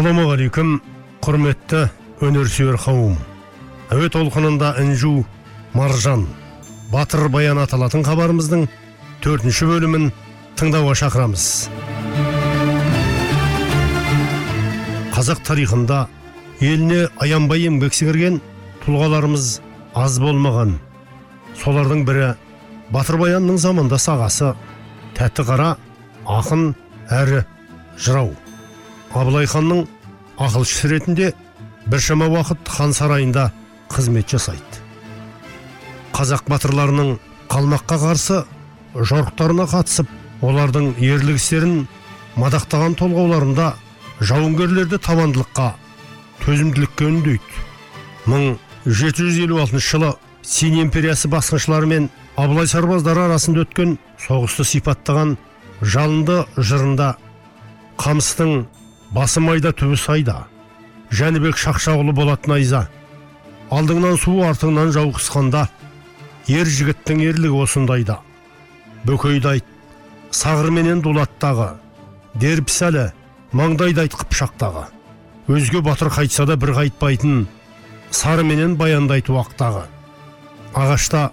Ассалаумағалейкум құрметті өнерсүйер қауым. Әуе толқынында інжу маржан батыр баян аталатын хабарымыздың төртінші бөлімін тыңдауға шақырамыз. Қазақ тарихында еліне аянбай еңбек сіңірген тұлғаларымыз аз болмаған. Солардың бірі батыр баянның замандас ағасы тәтті қара ақын әрі жырау. Абылай ханның ақылшысы ретінде біршама уақыт хан сарайында қызмет жасайды. Қазақ батырларының қалмаққа қарсы жорықтарына қатысып олардың ерлік істерін мадақтаған толғауларында жауынгерлерді табандылыққа төзімділікке үндейді. Мың жеті жүз елу алтыншы жылы син империясы басқыншылары мен абылай сарбаздары арасында өткен соғысты сипаттаған жалынды жырында қамыстың басы майда түбі сайда. Жәнібек шақшағұлы болатын найза. Алдыңнан су артыңнан жау қысқанда. Ер жігіттің ерлігі осындайда. Бөкейді айт сағырменен дулаттағы дербісәлі маңдайды айт қыпшақтағы. Өзге батыр қайтса да бір қайтпайтын сарыменен баяндайт уақтағы. Ағашта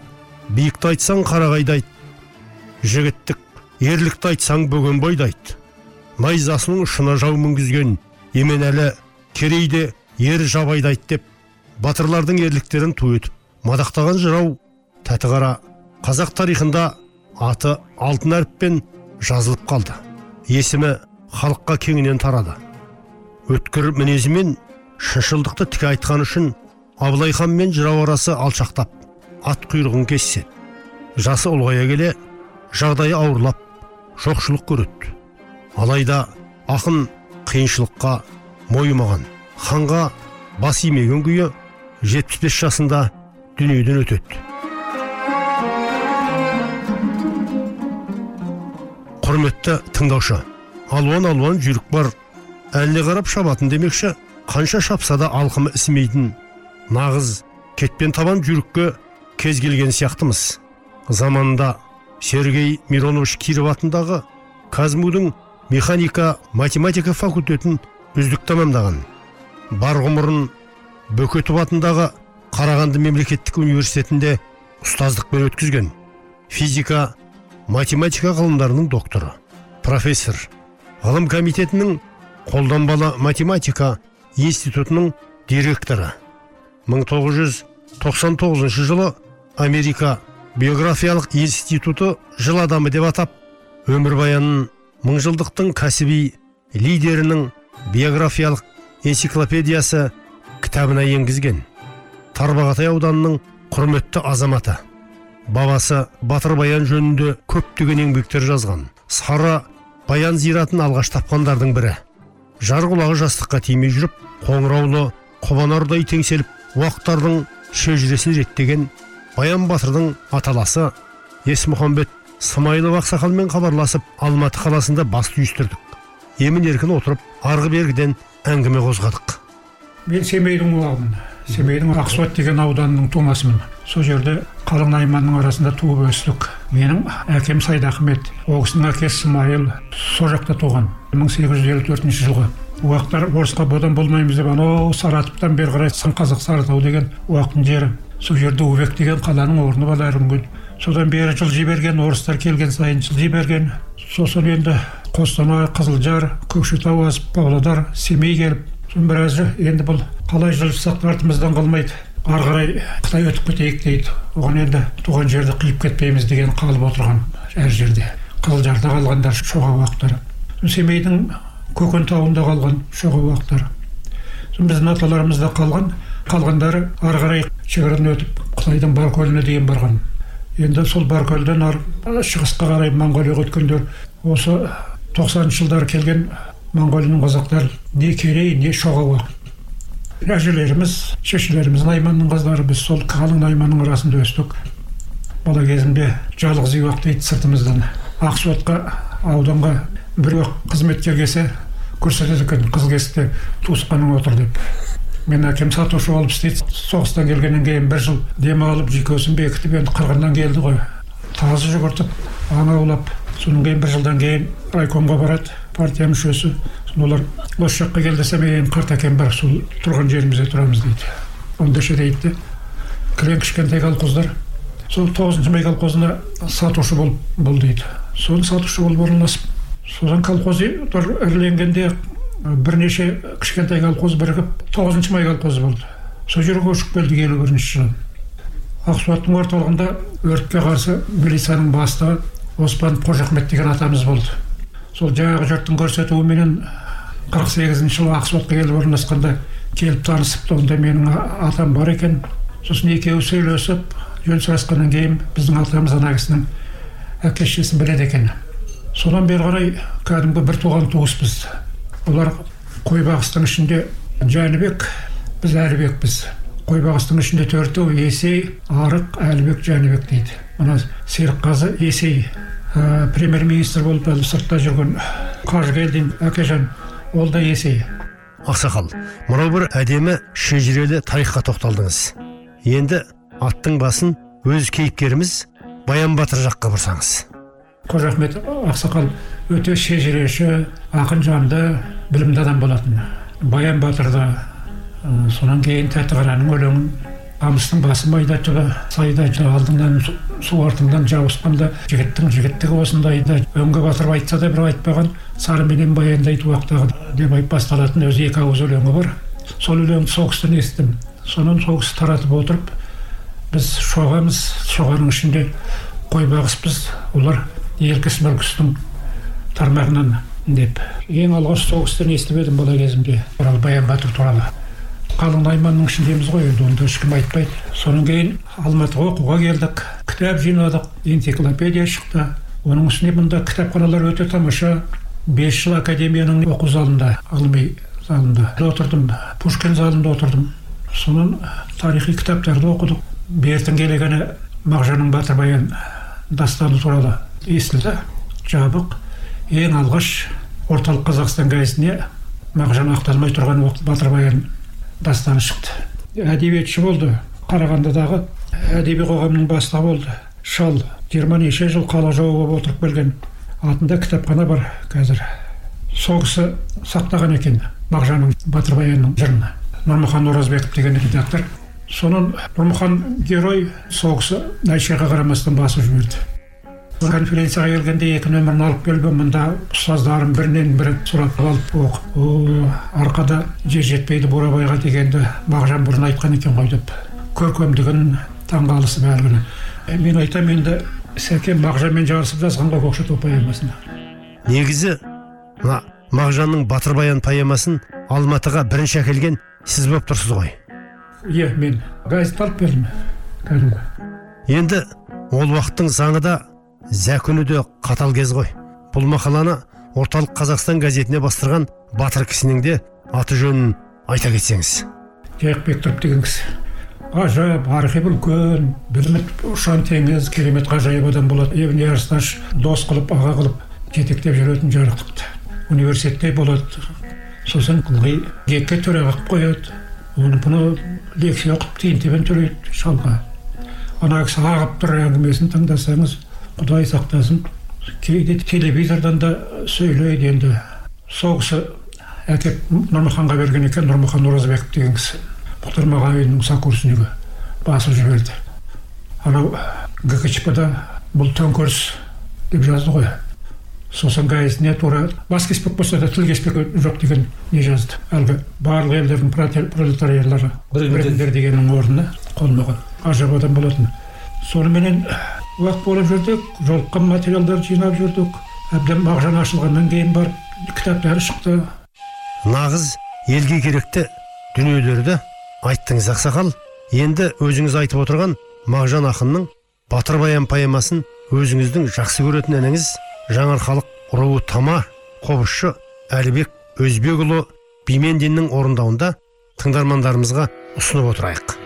биікті айтсаң қарағайды айт жігіттік ерлікті айтсаң бөгенбайды айт найзасының ұшына жау мінгізген. Еменәлі керейде ер жабайды айт деп батырлардың ерліктерін ту етіп мадақтаған жырау тәті қара қазақ тарихында аты алтын әріппен жазылып қалды. Есімі халыққа кеңінен тарады. Өткір мінезімен шыншылдықты тіке айтқаны үшін абылай хан мен жырау арасы алшақтап ат құйрығын кесседі жасы ұлғая келе жағдайы ауырлап жоқшылық көреді. Алайда ақын қиыншылыққа мойымаған. Ханға бас имеген күйі 75 жасында дүниеден өтеді. Құрметті тыңдаушы алуан алуан жүйрік бар. Әліне қарап шабатын демекші қанша шапса да алқымы ісімейтін нағыз кетпен табан жүйрікке кез келген сияқтымыз. Заманында сергей миронович киров атындағы казму-дің механика математика факультетін үздік тәмамдаған. Бар ғұмырын бөкетов атындағы қарағанды мемлекеттік университетінде ұстаздықпен өткізген. Физика математика ғылымдарының докторы профессор. Ғылым комитетінің қолданбалы математика институтының директоры. 1999 жылы америка биографиялық институты жыл адамы деп атап өмірбаянын мыңжылдықтың кәсіби лидерінің биографиялық энциклопедиясы кітабына енгізген. Тарбағатай ауданының құрметті азаматы. Бабасы батыр баян жөнінде көптеген еңбектер жазған. Сары баян зиратын алғаш тапқандардың бірі. Жар құлағы жастыққа тимей жүріп қоңыраулы қобанардай теңселіп уақтардың шежіресін реттеген баян батырдың аталасы есмұхамбет смайылов ақсақалмен хабарласып алматы қаласында бас түйістірдік. Емін еркін отырып арғы бергіден әңгіме қозғадық. Мен семейдің ұлағымын. Семейдің ақсуат деген ауданының тумасымын. Сол жерде қалың найманның арасында туып өстік. Менің әкем сайдахмет ол кісінің әкесі смайыл сол жақта туған. 1854 жылғы. Уақтар орысқа бодан болмаймыз деп анау саратовтан бері қарай сын қазақ деген уақтың жері. Сол жерде убек деген қаланың орны бар күнге содан бері жылжи берген орыстар келген сайын жылжи берген сосын енді қостанай қызылжар көкшетау асып павлодар семей келіп сосын біраз енді бұл қалай жылжысақ артымыздан қалмайды. Ары қарай қытай өтіп кетейік дейді. Оған енді туған жерді қиып кетпейміз деген қалып отырған әр жерде. Қызылжарда қалғандар шоға уақтары. Семейдің көкен тауында қалған шоға уақтары. Сосын біздің аталарымызда қалған қалғандары ары қарай шекараны өтіп қытайдың баркөліне дейін барған. Енді сол баркөлден ар шығысқа қарай моңғолияға өткендер осы тоқсаныншы жылдары келген моңғолияның қазақтары не керей не шоғауы әжелеріміз шешелеріміз найманның қыздары біз сол қалың найманның арасында өстік. Бала кезімде жалғыз үй дейді сыртымыздан. Ақсуатқа ауданға біреу қызметке келсе көрсетеді екен қыз келісте туысқаның отыр деп. Мен әкем сатушы болып істейді. Соғыстан келгеннен кейін бір жыл демалып жүйкесін бекітіп енді қырғыннан келді ғой. Тазы жүгіртіп аң аулап содан кейін бір жылдан кейін райкомға барады партия мүшесі. Олар осы жаққа кел десем енді қарт әкем бар сол тұрған жерімізде тұрамыз дейді. Ондайша дейді. Де кілең кішкентай колхоздар. Сол тоғызыншы май колхозына сатушы болып бол дейді. Соны сатушы болып орналасып содан колхоздар іріленгенде бірнеше кішкентай колхоз бірігіп тоғызыншы май колхозы болды. Сол жерге көшіп келдік елу бірінші жылы. Ақсуаттың орталығында өртке қарсы милицияның бастығы оспан қожахмет деген атамыз болды. Сол жаңағы жұрттың көрсетуіменен қырық сегізінші жылы ақсуатқа келіп орналасқанда келіп танысыпты онда менің атам бар екен. Сосын екеуі сөйлесіп жөн сұрасқаннан кейін біздің атамыз ана кісінің әке шешесін біледі екен. Содан бері қарай кәдімгі бір туған туыспыз олар қойбағыстың ішінде жәнібек біз әлібекпіз. Қойбағыстың ішінде төртеу есей арық әлібек жәнібек дейді. Мына серікқазы есей ә, премьер министр болып әлі сыртта жүрген. Қажыгелдин әкежан ол да есей. Ақсақал мынау бір әдемі шежірелі тарихқа тоқталдыңыз. Енді аттың басын өз кейіпкеріміз баян батыр жаққа бұрсаңыз қожахмет ақсақал өте шежіреші ақын жанды білімді адам болатын. Баян батырды ә, сонан кейін тәтіқараның өлеңін қамыстың басы майда жылы сайда жылы алдыңнан су- артыңнан жауысқанда жігіттің жігіттігі осындайды өңге батырып айтса да бір айтпаған сарыменен баяндайды уақтағы деп айтып басталатын өзі екі ауыз өлеңі бар. Сол өлеңді сол кісіден естідім. Сонан сол кісі таратып отырып біз шоғамыз шоғаның ішінде қой бағыспыз олар елкіс мүлкістің тармағынан деп. Ең алғаш сол кісіден естіп едім бала кезімде. Туралы баян батыр туралы. Қалың найманның ішіндеміз ғой енді онда ешкім айтпайды. Содан кейін алматыға оқуға келдік кітап жинадық энциклопедия шықты. Оның үстіне мұнда кітапханалар өте тамаша. Бес жыл академияның оқу залында ғылыми залында отырдым. Пушкин залында отырдым. Сонан тарихи кітаптарды оқыдық. Бертін келгені мағжанның батыр баян дастаны туралы естілді. Жабық. Ең алғаш орталық қазақстан газетіне мағжан ақталмай тұрған уақыт батыр баян дастаны шықты. Әдебиетші болды. Қарағандыдағы әдеби қоғамның бастығы болды. Шал жиырма неше жыл қала жауы болып отырып келген атында кітапхана бар қазір. Сол кісі сақтаған екен мағжанның батыр баянның жырын нұрмұхан оразбеков деген редактор сонан нұрмұхан герой сол кісі қарамастан басып жіберді. Конференцияға келгенде екі нөмірін алып келген мында ұстаздарым бірінен бірі сұрап алып оқып арқада жер жетпейді бурабайға дегенді мағжан бұрын айтқан екен ғой деп. Көркемдігін таңғалысып әлгіні Е, мен айтамын енді сәкен мағжанмен жарысып жазған ғой көкшетау поэмасын негізі мына мағжанның батыр баян поэмасын алматыға бірінші әкелген сіз болып тұрсыз ғой. Иә мен газет алып бердім кәдімгі. Енді ол уақыттың заңы да зәкүні де қатал кез ғой. Бұл мақаланы орталық қазақстан газетіне бастырған батыр кісінің де аты жөнін айта кетсеңіз. Жайық бектұров деген кісі. Ғажап архив үлкен білімі ұшан теңіз керемет ғажайып адам болады. Ибн ярсташ дос қылып аға қылып жетектеп жүретін жарықтықты. Университетте болады. Сосын ылғи гекке төраға қылып қояды. Оны бұны лекция оқып тиын тебен төлейді шалға. Ана кісі ағып тұр әңгімесін тыңдасаңыз құдай сақтасын кейде телевизордан да сөйлейді енді сол кісі әкеп нұрмұханға берген екен нұрмұхан оразбеков деген кісі мұхтар мағауиннің сокурснигі басып жіберді анау гкчп да бұл төңкеріс деп жазды ғой сосын газетіне тура бас кеспек болса да тіл кеспек жоқ деген не жазды әлгі барлық елдердің пролетар- пролетариялары біріңдер дегеннің орнына қолма қол ғажап адам болатын соныменен уақыт болып жүрдік жолыққан материалдарды жинап жүрдік. Әбден мағжан ашылғаннан кейін барып кітаптары шықты. Нағыз елге керекті дүниелерді айттыңыз ақсақал. Енді өзіңіз айтып отырған мағжан ақынның батыр баян поэмасын өзіңіздің жақсы көретін ініңіз жаңарқалық руы тама қобызшы әлібек өзбекұлы бимендиннің орындауында тыңдармандарымызға ұсынып отырайық.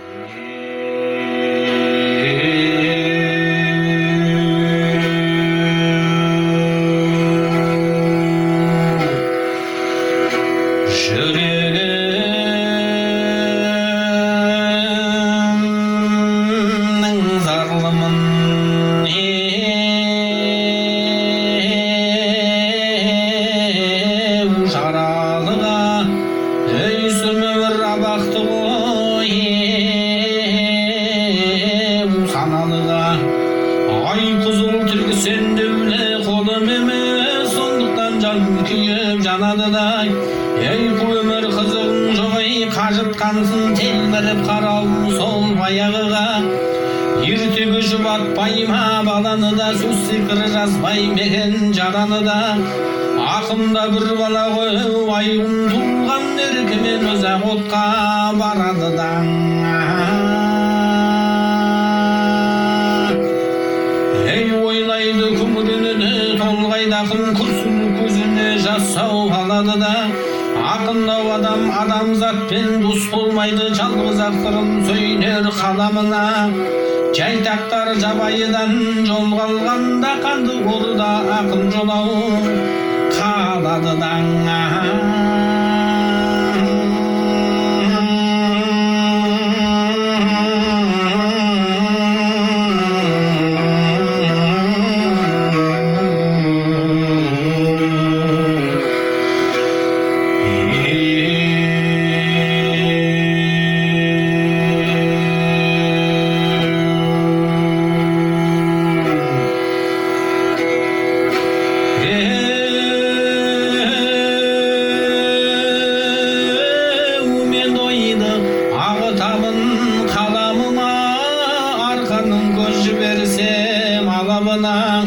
Ақында бір бала ғой ай ұмтылған еркімен ұзақ отқа барады да. Ей ойлайды күңірене толғайды ақын күрсіну көзіне жас алады да. Ақындау адам адамзатпен дос болмайды жалғыз ақырын сөйлер қаламына. Жайтақтар жабайыдан жолға алғанда қанды орда ақын жолау. Қалады жіберсем алабына.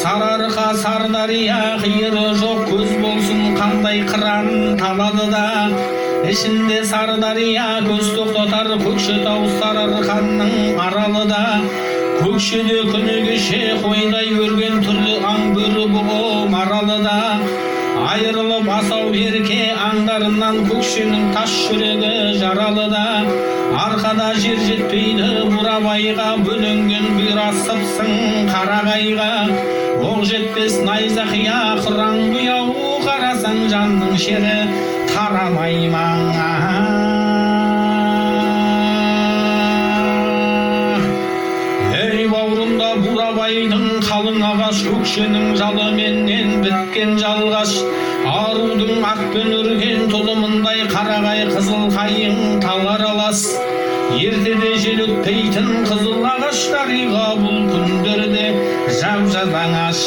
Сарыарқа сардария қиыры жоқ көз болсын қандай қыран табады да. Ішінде сардария көз тоқтатар көкшетау сарыарқаның аралы да. Көкшеде күні кеше қойдай өрген түрлі аң бөрі бұғы маралы да. Айырылып асау ерке аңдарынан көкшенің тас жүрегі жаралы да арқада жер жетпейді бурабайға бөленген бұйрасыпсың қарағайға. Оқ жетпес найзақия қыран бұяу қарасаң жанның шері тарамай маңа. Ей бауырымда бурабайдың көкшенің жалыменен біткен жалғаш. Арудың ақпен үрген тұлымындай қарағай қызыл қайың тал аралас ертеде жел өтпейтін қызыл ағаш дариға бұл күндерде жап жалаңаш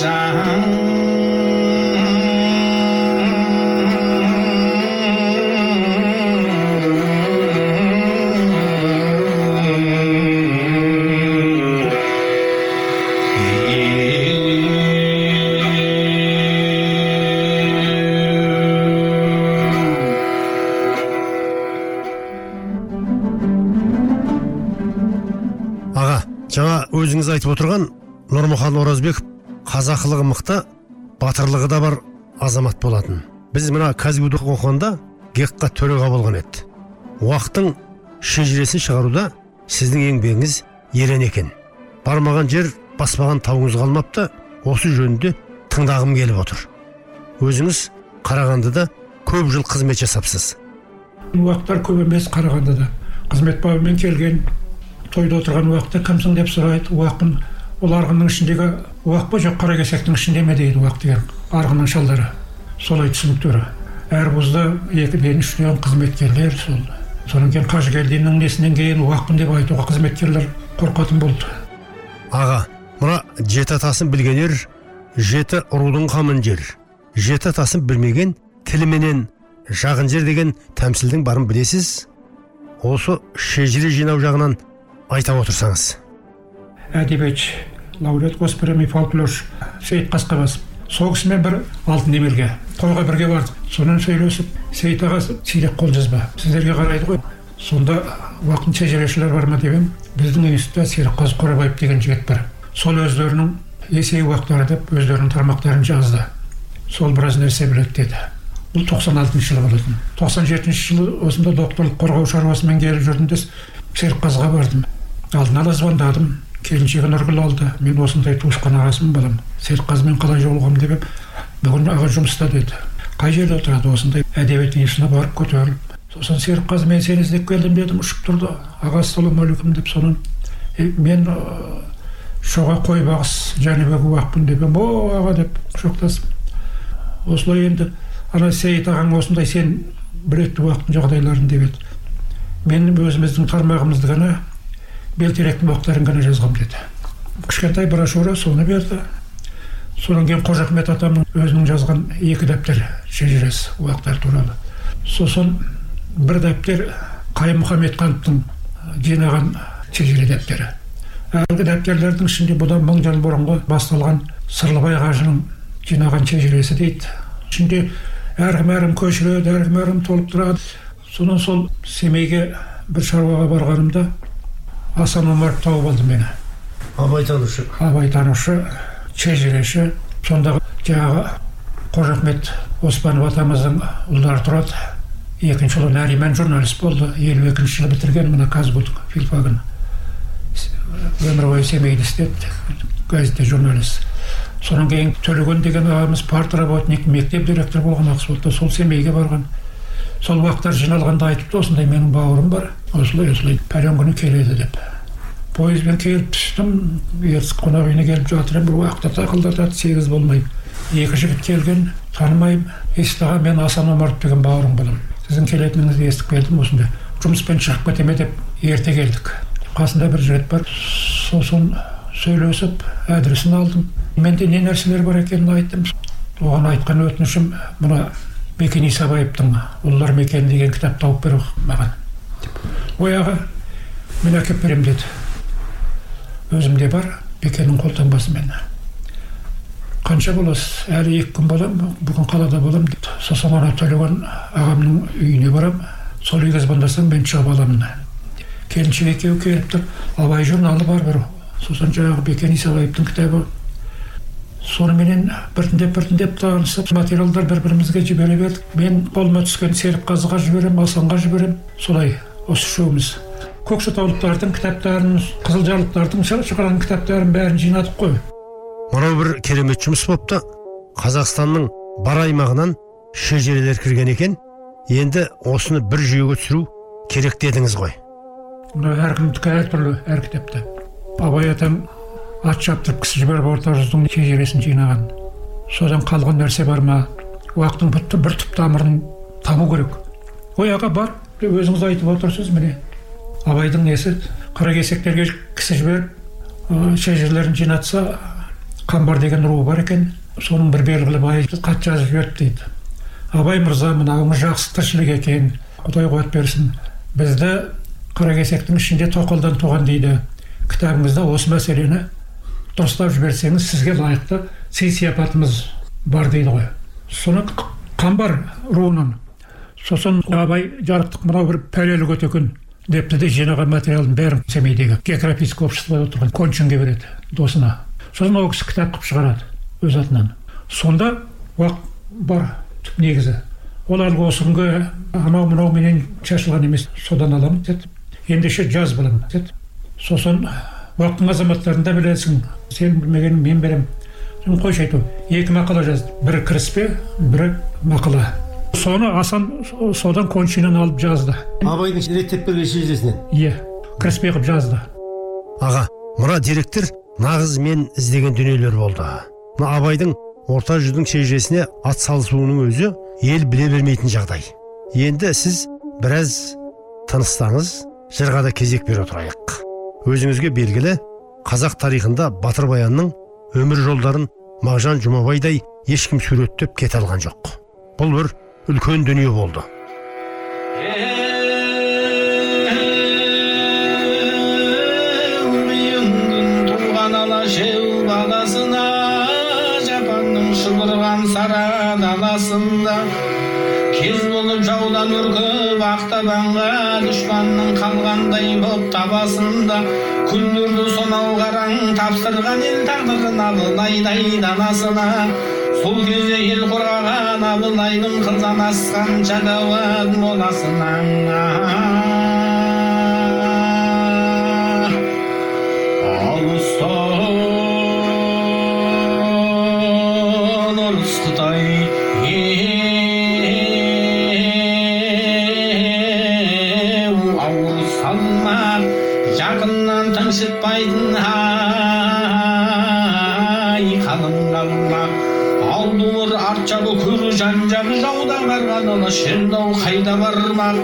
айтып отырған нұрмұхан оразбеков қазақылығы мықты батырлығы да бар азамат болатын. Біз мына казгуды оқығанда гекқа төреға болған еді. Уақыттың шежіресін шығаруда сіздің еңбегіңіз ерен екен. Бармаған жер баспаған тауыңыз қалмапты осы жөнінде тыңдағым келіп отыр. Өзіңіз қарағандыда көп жыл қызмет жасапсыз. Уақыттар көп емес қарағандыда. Қызмет бабымен келген тойда отырған уақытта кімсің деп сұрайды уақпын ол арғынның ішіндегі уақ па жоқ қаракесектің ішінде ме дейді уақ деген арғынның шалдары. Солай түсініктері әр вузда екі мен үштен қызметкерлер сол. Содан кейін қажыгелдиннің несінен кейін уақпын деп айтуға қызметкерлер қорқатын болды. Аға мына жеті атасын білгенер жеті рудың қамын жер. Жеті атасын білмеген тіліменен жағын жер деген тәмсілдің барын білесіз? Осы шежіре жинау жағынан айта отырсаңыз әдебиетші лауреат госпремий фольклоршы сейіт қасқабасов сол кісімен бір алтын емелге тойға бірге бардық сонымен сөйлесіп сейіт аға сирек қолжазба сіздерге қарайды ғой сонда уақыт шежірешілер бар ма деп едім біздің институтта серікқазы қорабаев деген жігіт бар сол өздерінің есей уақыттары деп өздерінің тармақтарын жазды сол біраз нәрсе біледі деді бұл 96 жылы болатын 97 жылы осында докторлық қорғау шаруасымен келіп жүрдім де серікқазыға бардым алдын ала звондадым келіншегі нұргүл алды. Мен осындай туысқан ағасымын балам серікқазымен қалай жолығамын деп бүгін аға жұмыста деді. Қай жерде отырады осындай әдебиет институтына барып көтеріліп? Сосын серікқазы мен сені іздеп келдім дедім ұшып тұрды. Аға ассалаумағалейкум деп содан «Е, мен шоға қой бағыс жәнібек уақпын деп о аға деп құшақтасып осылай енді ана сейіт ағаң осындай сен білетті уақыттың жағдайларын деп еді. Мен өзіміздің тармағымызды ғана белтеректің уақыттарын ғана жазғам деді. Кішкентай брошюра соны берді. Содан кейін қожа ахмет атамның өзінің жазған екі дәптер шежіресі уақыттар туралы. Сосын бір дәптер қайым мұхамедхановтың жинаған шежіре дәптері. Әлгі дәптерлердің ішінде бұдан мың жыл бұрынғы басталған сырлыбай қажының жинаған шежіресі дейді. Ішінде әркім әркім көшіреді әркім әркім толықтырады. Содан сол семейге бір шаруаға барғанымда асан омаров тауып алды мені абайтанушы абайтанушы шежіреші сондағы жаңағы қожа ахмет оспанов атамыздың ұлдары тұрады екінші ұлы нариман журналист болды елу екінші жылы бітірген мына казгуд филфагын өмір бойы семейде істеді газетте журналист содан кейін төлеген деген ағамыз партработник мектеп директоры болған ақсуатта сол семейге барған сол уақыттар жиналғанда айтыпты осындай менің бауырым бар осылай осылай пәлен күні келеді деп. Пойызбен келіп түстім ертіс қонақ үйіне келіп жатыр бір уақытта тақылдатады сегіз болмай екі жігіт келген танымаймын есікті мен асан омаров деген бауырым боламын сіздің келетініңізді естіп келдім осындай жұмыспен шығып кете ме деп ерте келдік. Қасында бір жігіт бар. Сосын сөйлесіп адресін алдым. Менде не нәрселер бар екенін айттым оған айтқан өтінішім мына бекен исабаевтың ұлылар мекені деген кітап тауып беру маған. Аға мен әкеліп беремін деді. Өзімде бар бекеннің қолтаңбасымен қанша боласыз әлі екі күн боламын бүгін қалада боламын деді. Сосын ана төлеген ағамның үйіне барамын сол үйге звондасам мен шығып аламын. Келіншек екеуі келіп тұр. Абай журналы бар бір. Сосын жаңағы бекен исабаевтың кітабы соныменен біртіндеп біртіндеп танысып материалдар бір бірімізге жібере бердік мен қолыма түскен серікқазыға жіберемін асанға жіберемін солай осы үшеуміз көкшетаулықтардың кітаптарын қызылжарлықтардың шығарған кітаптарын бәрін жинадық қой. Мынау бір керемет жұмыс болыпты қазақстанның бар аймағынан шежірелер кірген екен. Енді осыны бір жүйеге түсіру керек дедіңіз ғой. Мына әркімдікі әртүрлі әр кітапта. Абай атам ат шаптырып кісі жіберіп орта жүздің шежіресін жинаған. Содан қалған нәрсе бар ма? Уақыттың бір, түп тамырын табу керек. Ой аға бар. Өзіңіз айтып отырсыз міне. Абайдың несі? Қаракесектерге кісі жіберіп шежірелерін жинатса қамбар деген руы бар екен. Соның бір белгілі байы хат жазып жіберді дейді. Абай мырза мынауыңыз жақсы тіршілік екен. Құдай қуат берсін. Бізді қаракесектің ішінде тоқалдан туған дейді. Кітабыңызда осы мәселені дұрыстап жіберсеңіз сізге лайықты сый сияпатымыз бар дейді ғой. Соны қамбар руынан. Сосын абай жарықтық мынау бір пәлелі көтекін депті де жинаған материалдың бәрін семейдегі географический обществода отырған кончинге береді досына. Сосын ол кісі кітап қылып шығарады өз атынан. Сонда уақыт бар түп негізі. Ол әлгі осы күнгі анау мынауменен шашылған емес содан аламын деді. Ендеше жаз балам деді. Сосын уақыттың азаматтарын да білесің. Сен білмегенін мен беремін сосын қойшы айту. Екі мақала жазды бірі кіріспе бірі мақала. Соны асан содан кончинаны алып жазды. Абайдың реттеп берген шежіресінен иә кіріспе қылып жазды. Аға мына деректер нағыз мен іздеген дүниелер болды. Мына абайдың орта жүздің шежіресіне ат салысуының өзі ел біле бермейтін жағдай. Енді сіз біраз тыныстаңыз жырға да кезек бере отырайық өзіңізге белгілі қазақ тарихында батыр баянның өмір жолдарын мағжан жұмабайдай ешкім суреттеп кете алған жоқ. Бұл бір үлкен дүние болды. Туған жапанның сара даласында кез жаудан үркіп ақтабанға дұшпанның қалғандай боп табасында күндерді сонау қараң тапсырған ел тағдырын абылайдай данасына сол кезде ел қорғаған абылайдың қырдан асқан жадауын моласынан шыжытпайтын ай қалыңдалмақ Алдыңыр арт жағы күр жан жағы жаудан барған алаш шердау қайда бармақ?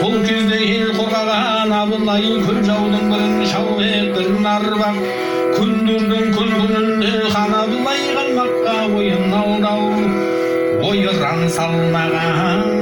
Сол кезде ел қорғаған абылай күн жаудың бірін шау ет бірін арбақ күндердің күлгінінде хан абылай қалмаққа ойын алдау ойыран салмаған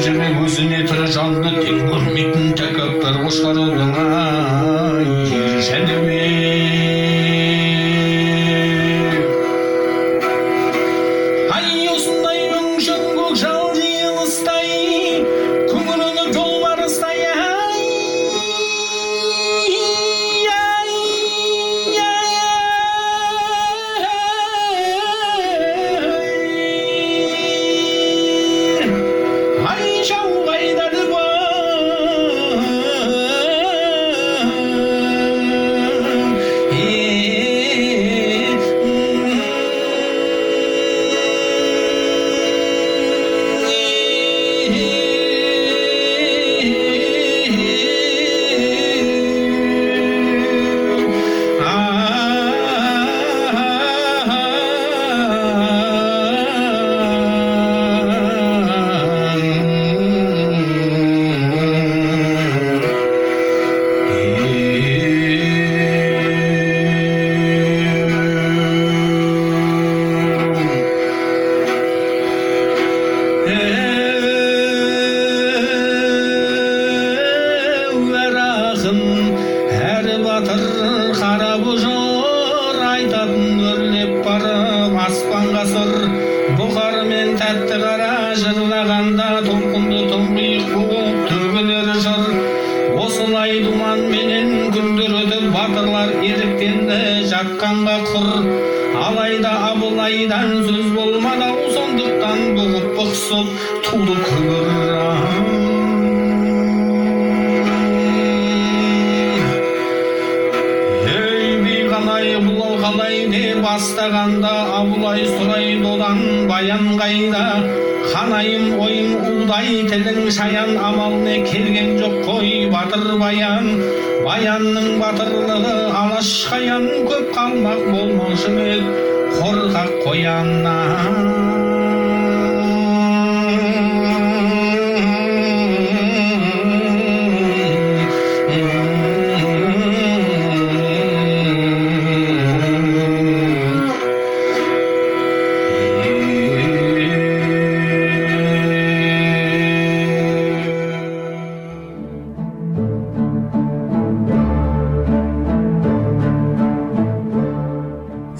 Yüzüne gözüne tıraş aldı. Tek görmedin takaplar boşlar olduğuna.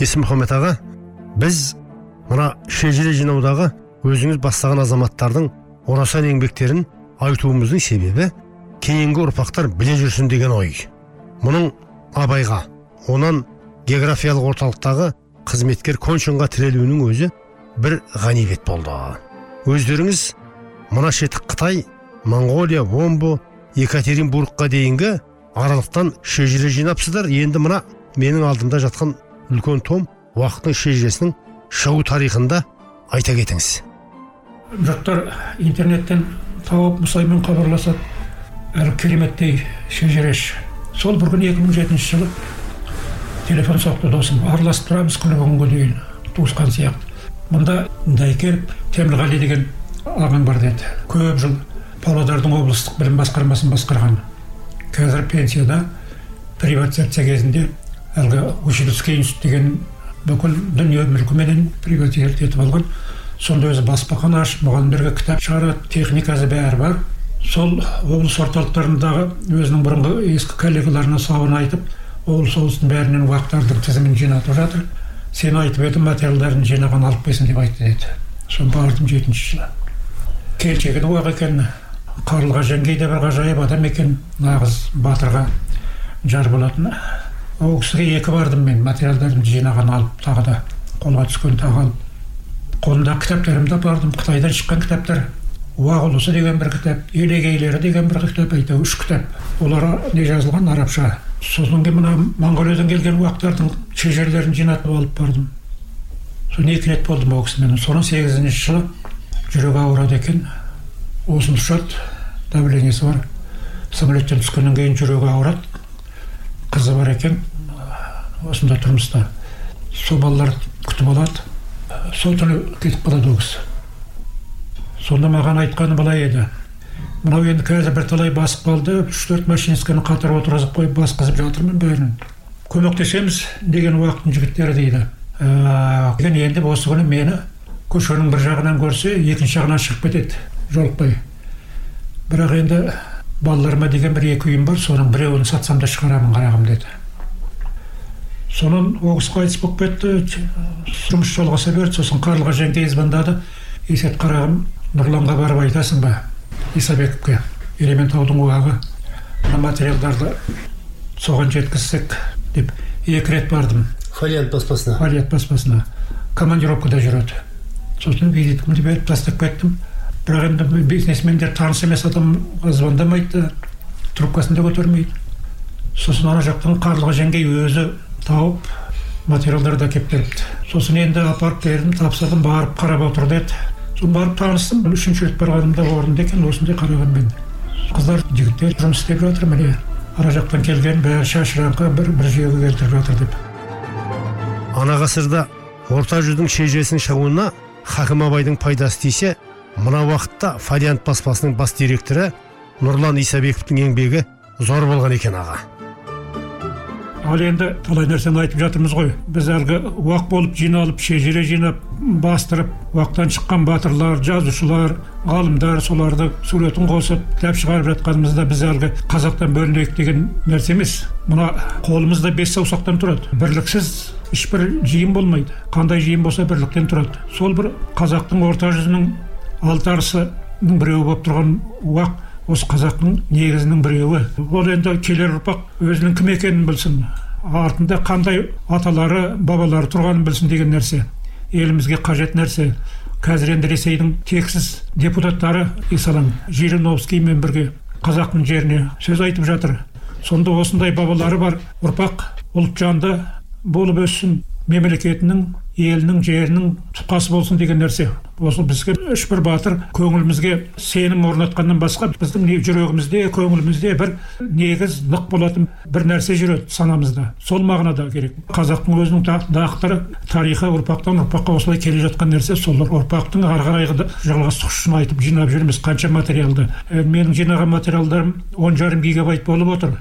есім мұхаммед аға біз мына шежіре жинаудағы өзіңіз бастаған азаматтардың орасан еңбектерін айтуымыздың себебі кейінгі ұрпақтар біле жүрсін деген ой мұның абайға онан географиялық орталықтағы қызметкер коншинға тірелуінің өзі бір ғанибет болды. Өздеріңіз мына шеті қытай моңғолия омбы екатеринбургқа дейінгі аралықтан шежіре жинапсыздар. Енді мына менің алдымда жатқан үлкен том уақыттың шежіресінің шығу тарихында айта кетіңіз. Жұрттар интернеттен тауып мұсаймен хабарласады әлі кереметтей шежіреш. Сол бір күні екі мың жетінші жылы телефон соқты досым. Араласып тұрамыз күні бүгінге дейін туысқан сияқты. Мұнда дайкер темірғали деген ағаң бар деді. Көп жыл павлодардың облыстық білім басқармасын басқарған. Қазір пенсияда приватизация кезінде әлгі учительский институт деген бүкіл дүние мүлкіменен приватизация етіп алған сонда өзі баспахана ашып мұғалімдерге кітап шығарады техникасы бәрі бар сол облыс орталықтарындағы өзінің бұрынғы ескі коллегаларына сауын айтып облыс облыстың бәрінен уақыттардың тізімін жинатып жатыр сен айтып едің материалдарын жинаған алып келсін деп айтты деді соны бардым жетінші жылы келіншегі уақ екен қарлыға жеңгей де бір ғажайып адам екен нағыз батырға жар болатын ол кісіге екі бардым мен материалдарымды жинаған алып тағы да қолға түскен тағы алып қолымдағы кітаптарымды апардым. Қытайдан шыққан кітаптар уақ ұлысы деген бір кітап елегейлері деген бір кітап әйтеуір үш кітап. Олар не жазылған? Арабша. Содан кейін мына моңғолиядан келген уақтардың шежірелерін жинатып алып бардым. Соны екі рет болдым ол кісімен. Соның сегізінші жылы жүрегі ауырады екен. Осыны ұшады давлениесі бар. Самолеттен түскеннен кейін жүрегі ауырады. Қызы бар екен. Осында тұрмыста сол балалар күтіп алады. Сол түні кетіп қалады ол кісі. Сонда маған айтқаны былай еді. Мынау енді қазір бірталай басып қалды үш төрт машинисканы қатар отырғызып қойып басқызып жатырмын бәрін. Көмектесеміз деген уақыттың жігіттері дейді. Ә, енді осы күні мені көшенің бір жағынан көрсе екінші жағынан шығып кетеді жолықпай бірақ енді балаларыма деген бір екі үйім бар соның біреуін сатсам да шығарамын қарағым деді. Сонан ол кісі қайтыс болып кетті жұмыс жалғаса берді сосын қарлыға жеңге звондады есет қарағым нұрланға барып айтасың ба исабековке ерейментаудың уағы мына материалдарды соған жеткізсек деп екі рет бардым. Фолиант баспасына. Фолиант баспасына. Командировкада жүреді. Сосын визиткамды беріп тастап кеттім. Бірақ енді бизнесмендер таныс емес адам звондамайды трубкасын да көтермейді. Сосын ана жақтан қарлыға жеңгей өзі тауып материалдарды әкеліп беріпті. Сосын енді апарып бердім тапсырдым барып қарап отыр деді. Соны барып таныстым үшінші рет барғанымда орында екен осындай қарағанмен қыздар жігіттер жұмыс істеп жатыр міне ара жақтан келген бәрі шашыраңқы бір бір жүйеге келтіріп жатыр деп. Ана ғасырда орта жүздің шежіресінің шығуына хакім абайдың пайдасы тисе мына уақытта фолиант баспасының бас директоры нұрлан исабековтың еңбегі зор болған екен аға. Ал енді талай нәрсені айтып жатырмыз ғой. Біз әлгі уақ болып жиналып шежіре жинап бастырып уақтан шыққан батырлар жазушылар ғалымдар соларды суретін қосып кітап шығарып жатқанымызда біз әлгі қазақтан бөлінейік деген нәрсе емес. Мына қолымызда бес саусақтан тұрады. Бірліксіз ешбір жиын болмайды. Қандай жиын болса бірліктен тұрады. Сол бір қазақтың орта жүзінің алты арысының біреуі болып тұрған уақ осы қазақтың негізінің біреуі ол енді келер ұрпақ өзінің кім екенін білсін. Артында қандай аталары бабалары тұрғанын білсін деген нәрсе. Елімізге қажет нәрсе. Қазір енді ресейдің тексіз депутаттары исалаң жириновскиймен бірге қазақтың жеріне сөз айтып жатыр. Сонда осындай бабалары бар ұрпақ ұлтжанды болып өссін мемлекетінің елінің жерінің тұқасы болсын деген нәрсе. Осы бізге ешбір батыр көңілімізге сенім орнатқаннан басқа біздің жүрегімізде көңілімізде бір негіз нық болатын бір нәрсе жүреді санамызда. Сол мағынада керек. Қазақтың өзінің дақтыры тарихы ұрпақтан ұрпаққа осылай келе жатқан нәрсе сол. Ұрпақтың ары қарайғы жалғастық айтып жинап жүрміз қанша материалды. Ә, менің жинаған материалдарым он жарым гигабайт болып отыр.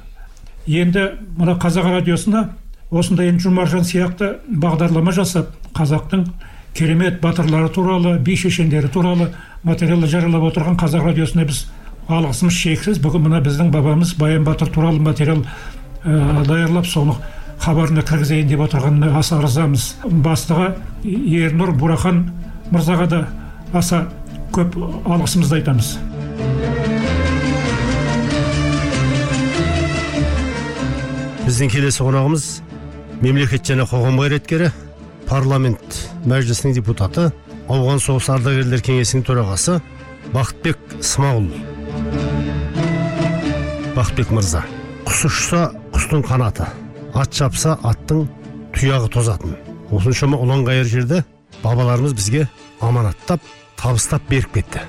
Енді мына қазақ радиосына осындай енді жұмаржан сияқты бағдарлама жасап қазақтың керемет батырлары туралы би шешендері туралы материал жариялап отырған қазақ радиосына біз алғысымыз шексіз. Бүгін мына біздің бабамыз баян батыр туралы материал ә, даярлап соны хабарына кіргізейін деп отырғанына аса ырзамыз. Бастығы ернұр бурахан мырзаға да аса көп алғысымызды айтамыз. Біздің келесі қонағымыз мемлекет және қоғам қайраткері парламент мәжілісінің депутаты ауған соғысы ардагерлер кеңесінің төрағасы бақытбек смағұл. Бақытбек мырза құс ұшса құстың қанаты ат шапса аттың тұяғы тозатын. Осыншама ұланғайыр жерді бабаларымыз бізге аманаттап табыстап беріп кетті.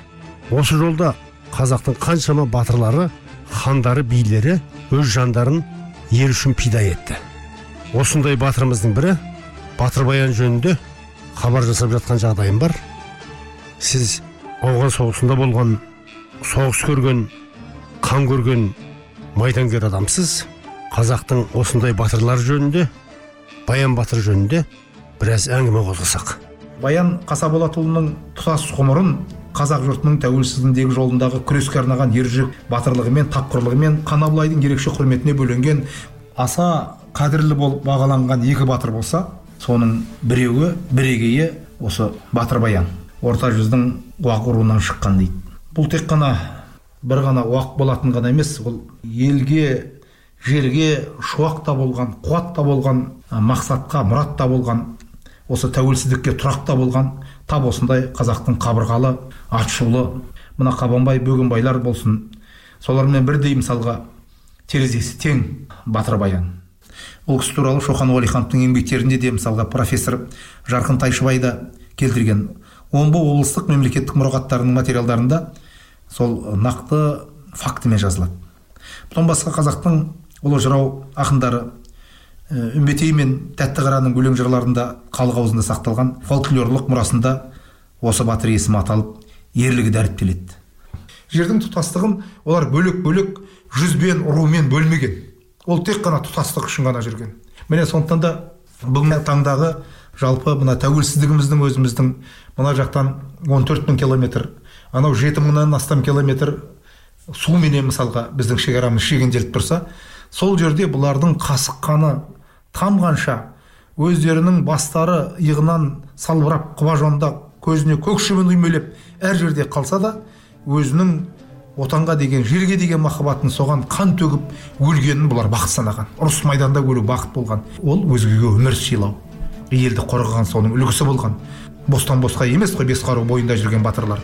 Осы жолда қазақтың қаншама батырлары хандары билері өз жандарын ел үшін пида етті. Осындай батырымыздың бірі батыр баян жөнінде хабар жасап жатқан жағдайым бар. Сіз ауған соғысында болған соғыс көрген қан көрген майдангер адамсыз. Қазақтың осындай батырлары жөнінде баян батыр жөнінде біраз әңгіме қозғасақ. Баян қасаболатұлының тұтас ғұмырын қазақ жұртының тәуелсіздігіндегі жолындағы күреске арнаған ержүрек батырлығымен тапқырлығымен қан абылайдың ерекше құрметіне бөленген аса қадірлі болып бағаланған екі батыр болса соның біреуі бірегейі осы батыр баян. Орта жүздің уақ руынан шыққан дейді. Бұл тек қана бір ғана уақ болатын ғана емес ол елге жерге шуақ та болған қуат та болған мақсатқа мұрат та болған осы тәуелсіздікке тұрақта болған. Тап осындай қазақтың қабырғалы атшулы мына қабанбай бөгенбайлар болсын. Солармен бірдей мысалға терезесі тең батыр баян. Ол кісі туралы шоқан уәлихановтың еңбектерінде де мысалға профессор жарқын тайшыбай да келтірген. Омбы облыстық мемлекеттік мұрағаттарының материалдарында сол нақты фактімен жазылады. Бұдан басқа қазақтың ұлы жырау ақындары үмбетей мен тәтті қараның өлең жырларында халық аузында сақталған фольклорлық мұрасында осы батыр есімі аталып ерлігі дәріптеледі жердің тұтастығын олар бөлек бөлек жүзбен румен бөлмеген. Ол тек қана тұтастық үшін ғана жүрген. Міне сондықтан да бүгінгі таңдағы жалпы мына тәуелсіздігіміздің өзіміздің мына жақтан 14 мың километр анау жеті мыңнан астам километр суменен мысалға біздің шекарамыз шегенделіп тұрса сол жерде бұлардың қасық қаны тамғанша өздерінің бастары иығынан салбырап құбажонда көзіне көк шыбын үймелеп әр жерде қалса да өзінің отанға деген жерге деген махаббатын соған қан төгіп өлгенін бұлар бақыт санаған. Ұрыс майданда өлу бақыт болған. Ол өзгеге өмір сыйлау. Елді қорғаған соның үлгісі болған. Бостан босқа емес қой бес қару бойында жүрген батырлар.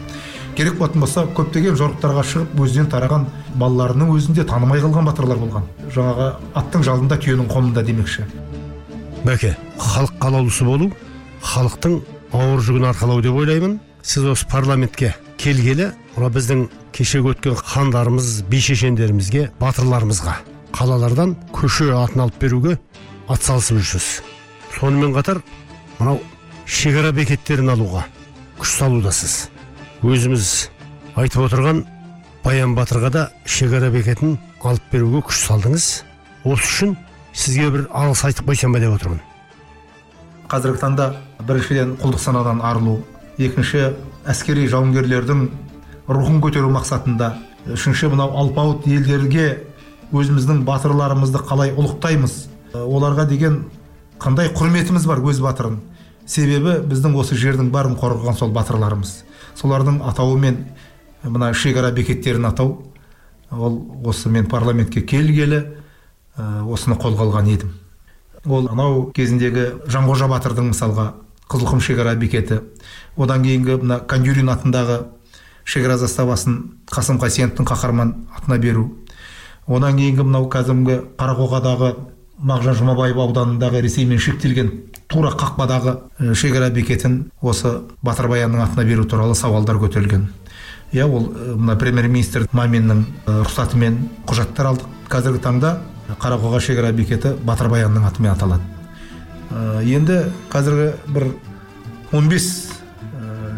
Керек болатын болса көптеген жорықтарға шығып өзінен тараған балаларының өзінде танымай қалған батырлар болған. Жаңағы аттың жалында түйенің қомында демекші. Бәке халық қалаулысы болу халықтың ауыр жүгін арқалау деп ойлаймын. Сіз осы парламентке келгелі мына біздің кешегі өткен хандарымыз би шешендерімізге батырларымызға қалалардан көше атын алып беруге атсалысып жүрсіз. Сонымен қатар мынау шекара бекеттерін алуға күш салудасыз. Өзіміз айтып отырған баян батырға да шекара бекетін алып беруге күш салдыңыз. Осы үшін сізге бір алғыс айтып қойсам ба деп отырмын. Қазіргі таңда біріншіден құлдық санадан арылу екінші әскери жауынгерлердің рухын көтеру мақсатында. Үшінші мынау алпауыт елдерге өзіміздің батырларымызды қалай ұлықтаймыз? Оларға деген қандай құрметіміз бар өз батырын? Себебі біздің осы жердің барын қорғаған сол батырларымыз. Солардың атауымен мына шекара бекеттерін атау ол осы мен парламентке келгелі осыны қолға алған едім. Ол анау кезіндегі жанқожа батырдың мысалға қызылқұм шекара бекеті. Одан кейінгі мына кандюрин атындағы шекара заставасын қасым қайсеновтың қаһарман атына беру. Одан кейінгі мынау кәдімгі қарақоғадағы мағжан жұмабаев ауданындағы ресеймен шектелген тура қақпадағы шекара бекетін осы батыр баянның атына беру туралы сауалдар көтерілген. Иә ол мына премьер министр маминнің рұқсатымен құжаттар алдық. Қазіргі таңда қарақоға шекара бекеті батыр баянның атымен аталады. Енді қазіргі бір 15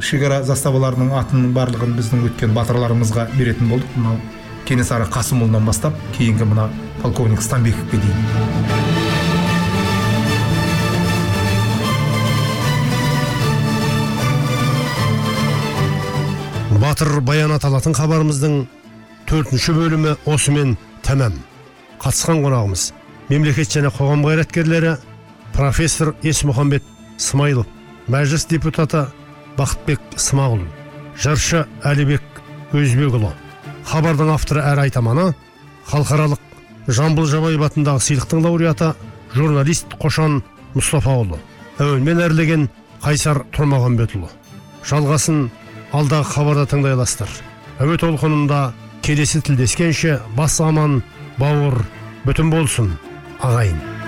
шекара заставаларының атының барлығын біздің өткен батырларымызға беретін болдық. Мынау кенесары қасымұлынан бастап кейінгі мына полковник стамбековке дейін. Батыр баян аталатын хабарымыздың төртінші бөлімі осымен тәмам. Қатысқан қонағымыз мемлекет және қоғам қайраткерлері профессор есмұхамбет смайылов мәжіліс депутаты бақытбек смағұл жыршы әлібек өзбекұлы. Хабардың авторы әрі айтаманы халықаралық жамбыл жабаев атындағы сыйлықтың лауреаты журналист қошан мұстафаұлы. Әуенмен әрлеген қайсар тұрмағанбетұлы. Жалғасын алдағы хабарда тыңдай аласыздар әуе толқынында келесі тілдескенше бас аман бауыр бүтін болсын ағайын.